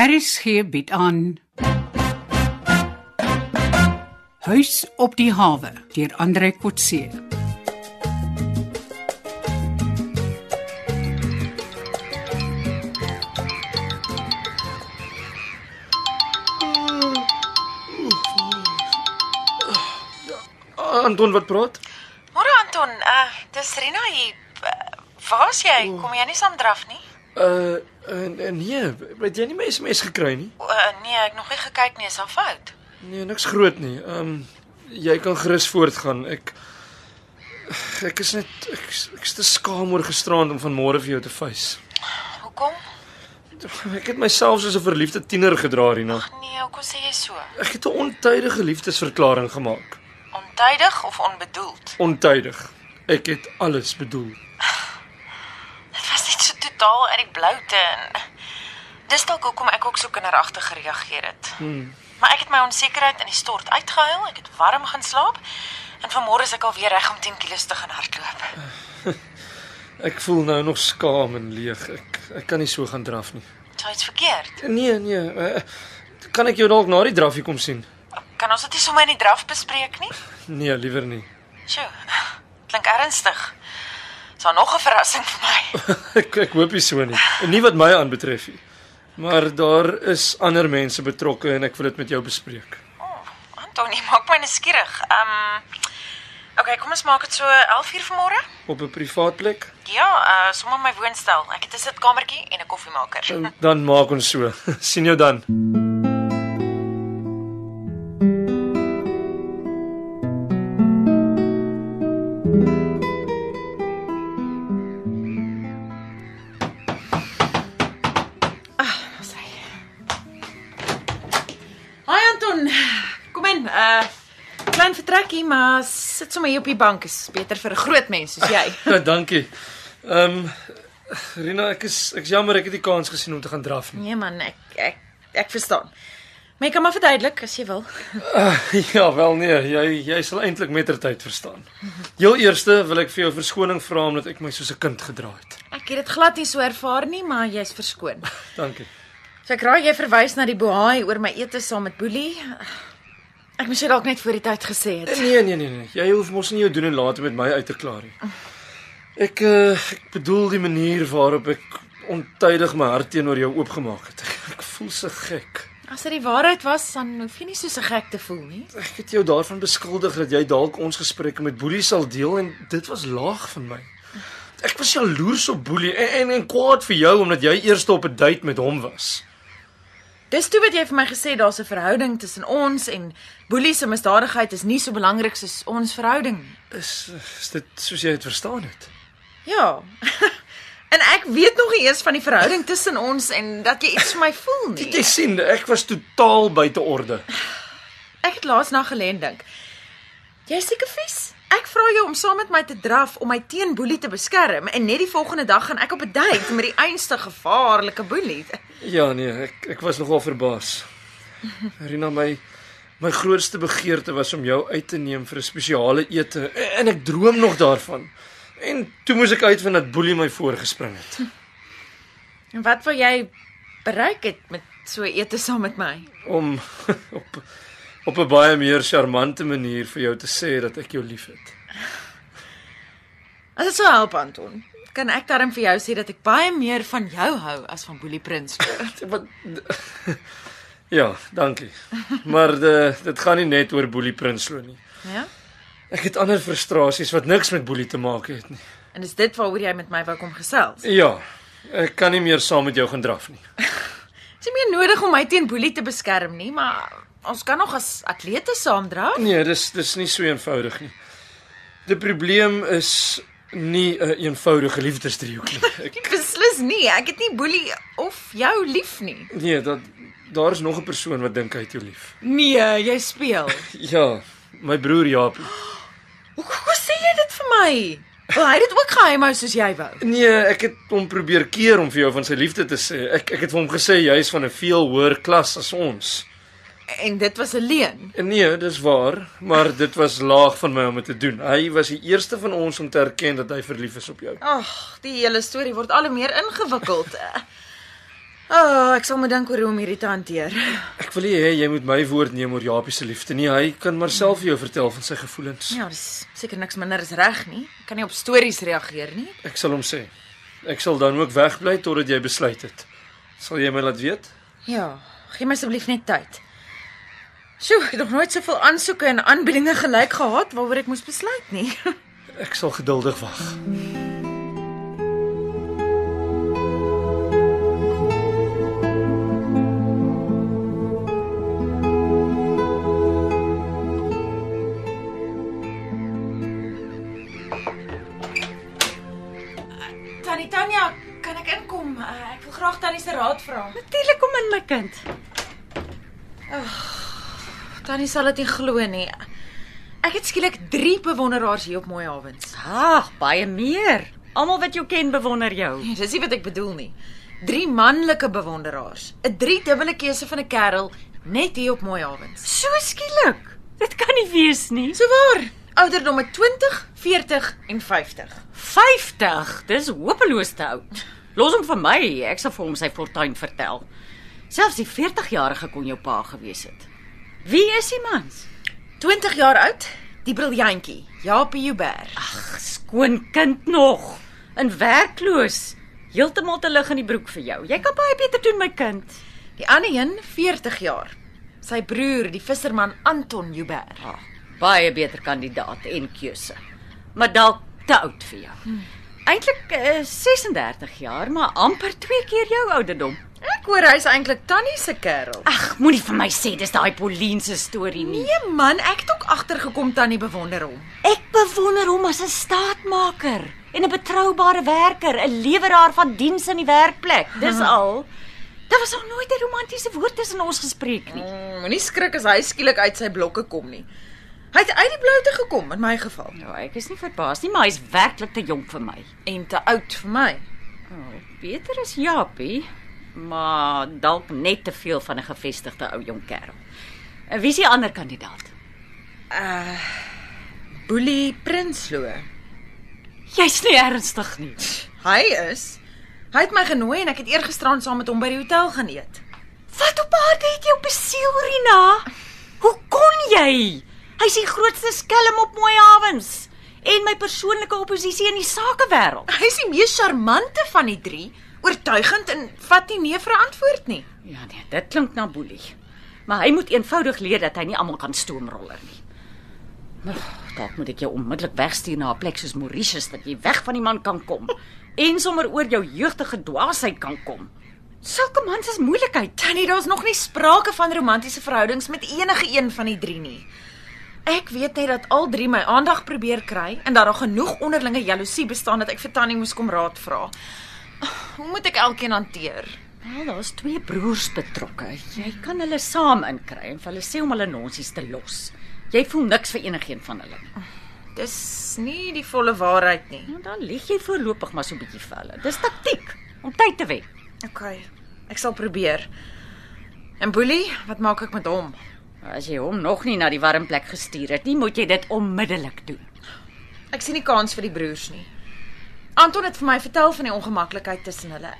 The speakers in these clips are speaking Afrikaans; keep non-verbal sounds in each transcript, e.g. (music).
RSG bied aan Huis op die hawe deur Andre Kotse. Anton wat praat? Môre Anton, uh dis Rina hier. Uh, Waar's jy? Kom jy nie saam draf nie? Uh, uh nee, het jy nie my SMS gekry nie? Uh, nee, ek nog nie gekyk nie, is al fout. Nee, niks groot nie. Ehm um, jy kan gerus voortgaan. Ek ek is net ek, ek is te skaam oor gisterand om van môre vir jou te face. Hoekom? Ek het myself soos 'n verliefde tiener gedra, Rina. Nee, hoekom sê jy so? Ek het 'n ontydige liefdesverklaring gemaak. Ontydig of onbedoeld? Ontydig. Ek het alles bedoel. So (laughs) totaal uit die bloute en dis dalk hoekom ek ook so kinderagtig gereageer het. Hmm. Maar ek het my onsekerheid in die stort uitgehuil, ek het warm gaan slaap en vanmôre is ek al weer reg om 10 kg te gaan hardloop. (laughs) Ek voel nou nog skaam en leeg. Ek ek kan nie so gaan draf nie. Sou iets verkeerd? Nee, nee. Uh, kan ek jou dalk na die drafie kom sien? Kan ons dit nie sommer in die draf bespreek nie? Nee, liewer nie. Sjoe. Klink ernstig. Sal nog 'n verrassing vir my. (laughs) ek ek hoop nie so nie. En nie wat my aanbetref nie. Maar daar is ander mense betrokke en ek wil dit met jou bespreek. Oh, Antonie, maak my nuuskierig. Ehm um, Okay, kom ons maak dit so 11:00 vanmôre. Op 'n privaat plek? Ja, uh sommer my woonstel. Ek het 'n sitkamertjie en 'n koffiemaker. Dan maak ons so. (laughs) sien jou dan. Ons vertrekkie, maar sit sommer hier op die bank is beter vir 'n groot mens soos jy. (laughs) Ja, dankie. Ehm um, Rina, ek is ek is jammer ek het nie kans gesien om te gaan draf nie. Nee man, ek ek ek verstaan. Maar jy kan maar verduidelik as jy wil. Uh, (laughs) ja, wel nee, jy jy sal eintlik mettertyd verstaan. Heel eerste wil ek vir jou verskoning vra omdat ek my soos 'n kind gedra het. Ek het dit glad nie so ervaar nie, maar jy's verskoon. (laughs) Dankie. So ek raai jy verwys na die bohaai oor my ete saam met Boelie. Ek moes dit dalk net voor die tyd gesê het. Nee, nee, nee, nee. Jy hoef mos nie jou doen en late met my uit te klaar nie. Ek uh, ek bedoel die manier waarop ek ontydig my hart teenoor jou oopgemaak het. Ek, ek voel so gek. As dit die waarheid was, dan hoef jy nie so se gek te voel nie. Ek het jou daarvan beskuldig dat jy dalk ons gesprekke met Boelie sal deel en dit was laag van my. Ek was jaloers op Boelie en, en en kwaad vir jou omdat jy eers op 'n date met hom was. Dis toe wat jy vir my gesê daar's 'n verhouding tussen ons en Boelie se misdadigheid is nie so belangrik soos ons verhouding nie. Is is dit soos jy dit verstaan het? Ja. (laughs) en ek weet nog nie eens van die verhouding tussen ons en dat jy iets vir my voel (laughs) nie. Jy sien, ek was totaal buite orde. Ek het laas na gelê en dink. Jy's seker vies. Ek vra jou om saam met my te draf om my teen boelie te beskerm en net die volgende dag gaan ek op 'n date met die einste gevaarlike boelie. Ja nee, ek ek was nogal verbaas. Rina my my grootste begeerte was om jou uit te neem vir 'n spesiale ete en ek droom nog daarvan. En toe moes ek uitvind dat Boelie my voorgespring het. En wat wou jy bereik het met so ete saam met my? Om (laughs) op op 'n baie meer charmante manier vir jou te sê dat ek jou liefhet. As dit sou help Anton, kan ek darm vir jou sê dat ek baie meer van jou hou as van Boelie Prins. (laughs) Wat Ja, dankie. Maar de, dit gaan nie net oor Boelie Prinsloo nie. Ja? Ek het ander frustrasies wat niks met Boelie te maak het nie. En is dit waaroor jy met my wou kom gesels? Ja, ek kan nie meer saam met jou gaan draf nie. (laughs) Dit is nie meer nodig om my teen Boelie te beskerm nie, maar ons kan nog as atlete saamdra. Nee, dis dis nie so eenvoudig nie. Die probleem is nie 'n een eenvoudige liefdesdriehoek nie. (laughs) Ek Beslis nie. Ek het nie Boelie of jou lief nie. nee, dat daar is nog 'n persoon wat dink hy het jou lief. Nee, jy speel. (laughs) Ja, my broer Jaapie. (gasps) Hoe hoe sê jy dit vir my? Wil hy dit ook geheim hou soos jy wou? Nee, ek het hom probeer keer om vir jou van sy liefde te sê. Ek ek het vir hom gesê jy is van 'n veel hoër klas as ons. En dit was 'n leuen. En nee, dis waar, maar dit was laag van my om dit te doen. Hy was die eerste van ons om te erken dat hy verlief is op jou. Ag, die hele storie word al hoe meer ingewikkeld. (laughs) Ah, oh, ek sal moet dink oor hoe om hierdie te hanteer. Ek wil nie hê jy moet my woord neem oor Japie se liefde nie. Hy kan maar self vir jou vertel van sy gevoelens. Ja, dis seker niks minder as reg nie. Ek kan nie op stories reageer nie. Ek sal hom sê. Ek sal dan ook wegbly totdat jy besluit het. Sal jy my laat weet? Ja, gee my asseblief net tyd. Sjoe, ek het nog nooit soveel aansoeke en aanbiedinge gelyk gehad waaroor ek moes besluit nie. (laughs) Ek sal geduldig wag. Tannie Tanya, kan ek inkom? Uh, ek wil graag Tannie se raad vra. Natuurlik kom in my kind. Tannie sal dit nie glo nie. Ek het skielik 3 bewonderaars hier op Mooi Havens. Ag, baie meer. Almal wat jou ken bewonder jou. Nee, dis nie wat ek bedoel nie. 3 manlike bewonderaars. 'n 3 dubbele keuse van 'n kerel net hier op Mooi Havens. So skielik. Dit kan nie wees nie. So waar. Ouderdomme 20, 40 en 50. 50. Dis hopeloos te oud. Los hom vir my. Ek sal vir hom sy fortuin vertel. Selfs die 40-jarige kon jou pa gewees het. Wie is die mans? 20 jaar oud, die briljantjie, Japie Joubert. Ag, skoon kind nog. En werkloos. Heeltemal te lig in die broek vir jou. Jy kan baie beter doen, my kind. Die ander een, 40 jaar. Sy broer, die visserman Anton Joubert. Ah, baie beter kandidaat en keuse. Maar dalk te oud vir jou. Hmm. Eintlik uh, 36 jaar, maar amper twee keer jou ouderdom. Ek hoor hy's eintlik Tannie se kerel. Ag, moenie vir my sê dis daai Pauline se storie nie. Nee man, ek het ook agtergekom Tannie bewonder hom. Ek bewonder hom as 'n staatmaker en 'n betroubare werker, 'n leweraar van diens in die werkplek. Dis al. Daar was nog nooit 'n romantiese woord tussen ons gespreek nie. Mm, Moenie skrik as hy skielik uit sy blokke kom nie. Hy het uit die bloute gekom in my geval Nou, ek is nie verbaas nie, maar hy's werklik te jonk vir my. en te oud vir my. Oh, beter is Japie, maar dalk net te veel van 'n gevestigde ou jong kerel. En wie is die ander kandidaat? Boelie Prinsloo. Jy's nie ernstig nie. Hy is. Hy het my genooi en ek het eergisterand saam met hom by die hotel gaan eet. Wat op aarde het jou besiel, Rina? Hoe kon jy? Hy's die grootste skelm op Mooi Havens en my persoonlike oppositie in die sakewêreld. Hy is die mees charmante van die drie, oortuigend en vat nie nee vir 'n antwoord nie. Ja nee, dit klink na boelie. Maar hy moet eenvoudig leer dat hy nie almal kan stoomroller nie. Ag, dalk moet ek jou onmiddellik wegstuur na 'n plek soos Mauritius dat jy weg van die man kan kom (laughs) en sommer oor jou jeugtige dwaasheid kan kom. Sulke mans is moeilikheid. Tannie, daar's nog nie sprake van romantiese verhoudings met enige een van die drie nie. Ek weet net dat al drie my aandag probeer kry en dat daar genoeg onderlinge jaloesie bestaan dat ek vir Tannie moes kom raad vra. Hoe moet ek elkeen hanteer? Wel, daar's twee broers betrokke. Jy kan hulle saam inkry en vir hulle sê om hulle nonsies te los. Jy voel niks vir enigiemand van hulle nie. Dis nie die volle waarheid nie. Nou dan lieg jy voorlopig maar so 'n bietjie vir hulle. Dis taktiek om tyd te wen. OK. Ek sal probeer. En Boelie, wat maak ek met hom? As jy hom nog nie na die warm plek gestuur het nie, moet jy dit onmiddellik doen. Ek sien nie kans vir die broers nie. Anton het vir my vertel van die ongemaklikheid tussen hulle.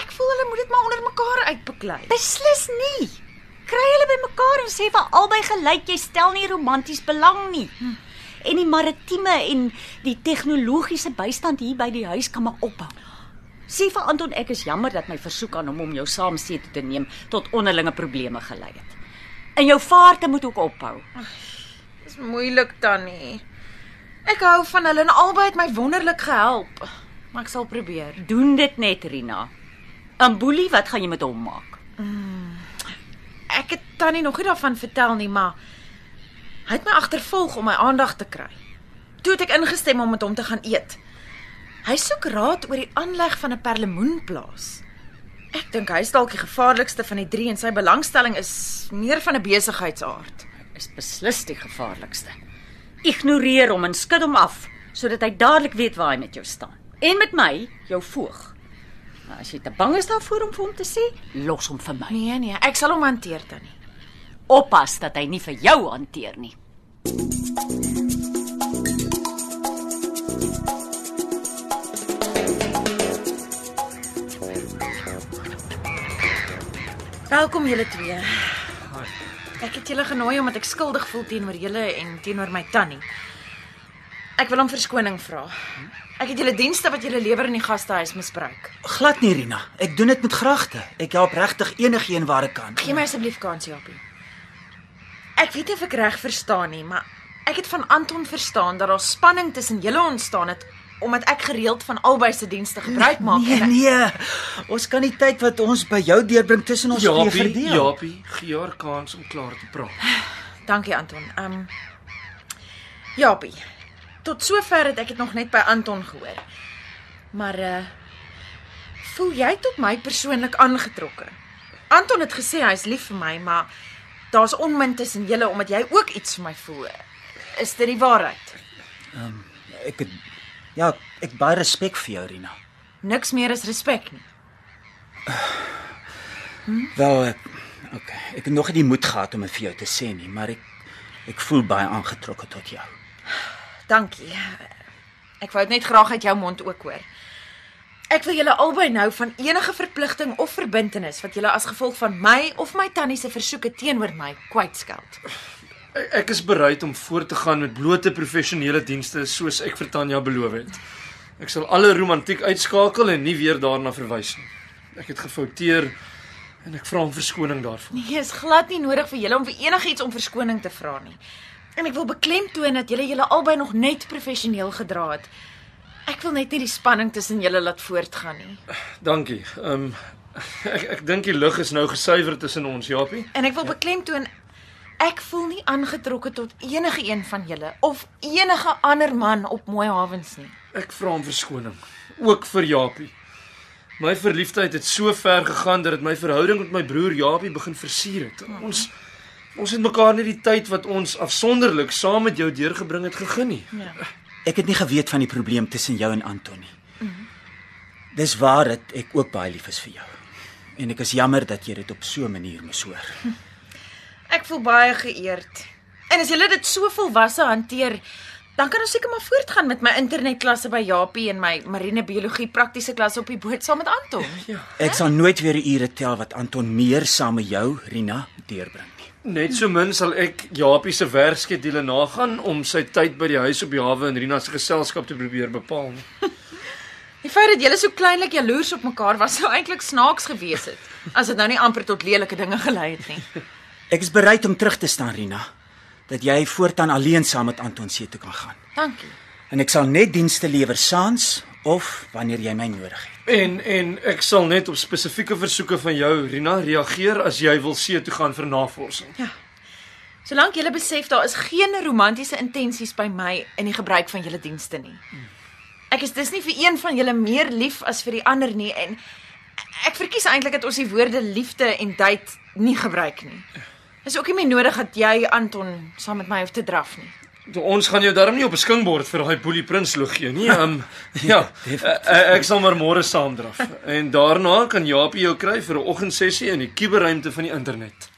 Ek voel hulle moet dit maar onder mekaar uitbeklei. Beslis nie. Kry hulle bymekaar en sê vir albei gelyk jy stel nie romanties belang nie. Hm. En die maritieme en die tegnologiese bystand hier by die huis kan maar ophou. Sê vir Anton ek is jammer dat my versoek aan hom om jou saam see toe te neem tot onderlinge probleme gelei het. En jou vaarte moet ook ophou. Dis moeilik tannie. Ek hou van hulle en albei het my wonderlik gehelp. Maar ek sal probeer. Doen dit net, Rina. En Boelie, wat gaan jy met hom maak? Ek het tannie nog nie daarvan vertel nie, maar hy het my agtervolg om my aandag te kry. Toe het ek ingestem om met hom te gaan eet. Hy soek raad oor die aanleg van 'n perlemoenplaas. Ek dink hy is dalk die gevaarlikste van die drie en sy belangstelling is meer van 'n besigheidsaard. Is beslis die gevaarlikste. Ignoreer hom en skud hom af sodat hy dadelik weet waar hy met jou staan. En met my, jou voog. Maar as jy te bang is daarvoor om vir hom te sê, los hom vir my. Nee nee, ek sal hom hanteer tannie. Oppas dat hy nie vir jou hanteer nie. Welkom julle twee. Ek het julle genooi omdat ek skuldig voel teenoor julle en teenoor my tannie. Ek wil om verskoning vra. Ek het julle dienste wat julle lewer in die gastehuis misbruik. Glad nie, Rina. Ek doen dit met gragte. Ek help regtig enigiemand waar ek kan. Gee my asseblief kans, Japie. Ek weet nie of ek reg verstaan nie, maar ek het van Anton verstaan dat daar spanning tussen julle ontstaan het omdat ek gereeld van albei se dienste gebruik maak Nee, ek, nee. Ons kan die tyd wat ons by jou deurbring tussen ons twee verdeel. Japie, gee haar kans om klaar te praat. (sighs) Dankie Anton. Ehm um, Japie. Tot sover het ek dit nog net by Anton gehoor. Maar uh voel jy tot my persoonlik aangetrokke? Anton het gesê hy's lief vir my, maar daar's onmin tussen julle omdat jy ook iets vir my voel. Is dit die waarheid? Ek het ja, ek baie respek vir jou, Rina. Niks meer is respek nie. Wel, ek okay, ek het nog nie die moed gehad om dit vir jou te sê nie, maar ek ek voel baie aangetrokke tot jou. Dankie. Ek wou dit net graag uit jou mond ook hoor. Ek wil julle albei nou van enige verpligting of verbintenis wat julle as gevolg van my of my tannie se versoeke teenoor my kwytskeld. Ek is bereid om voort te gaan met blote professionele dienste soos ek vir Tanya beloof het. Ek sal alle romantiek uitskakel en nie weer daarna verwys nie. Ek het gefouteer en ek vra om verskoning daarvoor. Nee, is glad nie nodig vir julle om vir enigiets om verskoning te vra nie. En ek wil beklemtoon dat julle julle albei nog net professioneel gedra het. Ek wil net nie die spanning tussen julle laat voortgaan nie. Dankie. Ehm um, (laughs) ek ek dink die lug is nou gesuiwer tussen ons, Japie. En ek wil beklemtoon ek voel nie aangetrokke tot enige een van julle of enige ander man op Mooi Havens nie. Ek vra om verskoning, ook vir Japie. My verliefdheid het so ver gegaan dat dit my verhouding met my broer Japie begin versier het. Ons ons het mekaar nie die tyd wat ons afsonderlik saam met jou deurgebring het gegee nie. Ja. Ek het nie geweet van die probleem tussen jou en Anton nie. Dis waar dat ek ook baie lief is vir jou. En ek is jammer dat jy dit op so 'n manier moes hoor. Ek voel baie geëerd. En as julle dit so volwasse hanteer, dan kan ons seker maar voortgaan met my internetklasse by Japie en my marinebiologie praktiese klas op die boot saam met Anton. (laughs) Ek sal nooit weer ure tel wat Anton meer saam met jou, Rina, deurbring nie. Net so min sal ek Japie se werkskedule nagaan om sy tyd by die huis op die hawe en Rina se geselskap te probeer bepaal. (laughs) Die feit dat julle so kleinlik jaloers op mekaar was, sou eintlik snaaks gewees het as dit nou nie amper tot lelike dinge gelei het nie. Ek is bereid om terug te staan, Rina, dat jy voortaan alleen saam met Anton see toe kan gaan. Dankie. En ek sal net dienste lewer saans of wanneer jy my nodig het. En en ek sal net op spesifieke versoeke van jou Rina reageer as jy wil see toe gaan vir navorsing. Solank julle besef daar is geen romantiese intensies by my in die gebruik van julle dienste nie. Ek is dus nie vir een van julle meer lief as vir die ander nie en ek verkies eintlik dat ons die woorde liefde en date nie gebruik nie. Dis ook nie meer nodig dat jy Anton saam met my hoef te draf nie. Ons gaan jou darm nie op 'n skingbord vir daai boelie prins loog gee nie. Um, (laughs) ja, eh, ek sal maar môre saamdraf. En daarna kan Japie jou kry vir 'n oggendsessie in die kuberruimte van die internet.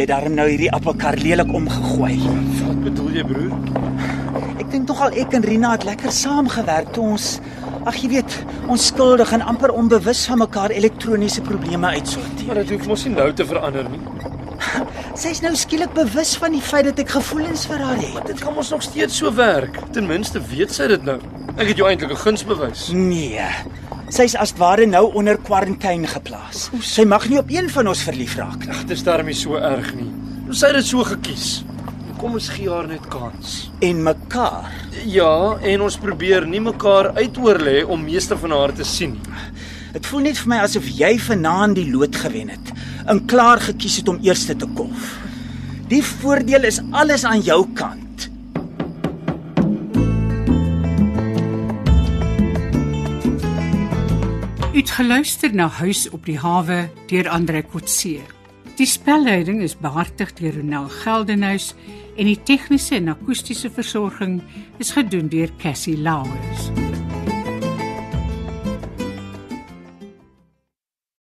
Jy daarom nou hierdie appelkar lelik omgegooi. Wat bedoel jy, broer? Ek dink tog al ek en Rina het lekker saamgewerk toe ons ag jy weet, onskuldig en amper onbewus van mekaar elektroniese probleme uitsorteer. Maar dit hoef mos nie nou te verander nie. Sy's nou skielik bewus van die feit dat ek gevoelens vir haar het. Dit kan mos nog steeds so werk. Ten minste weet sy dit nou. Ek het jou eintlik 'n guns bewys. Nee. Sy's as ware nou onder kwarantyne geplaas. Sy mag nie op een van ons verlief raak nie. Dit is darm nie so erg nie. Sy het dit so gekies. Kom ons gee haar net kans. En mekaar. Ja, en ons probeer nie mekaar uitoorlê om meeste van haar te sien nie. Dit voel net vir my asof jy vanaand die lood gewen het en klaar gekies het om eerste te kolf. Die voordeel is alles aan jou kant. Het geluister na Huis op die hawe deur Andre Kotse. Die spelleiding is behartig deur Ronel Geldenhuys en die tegniese en akoestiese versorging is gedoen deur Cassie Lauers.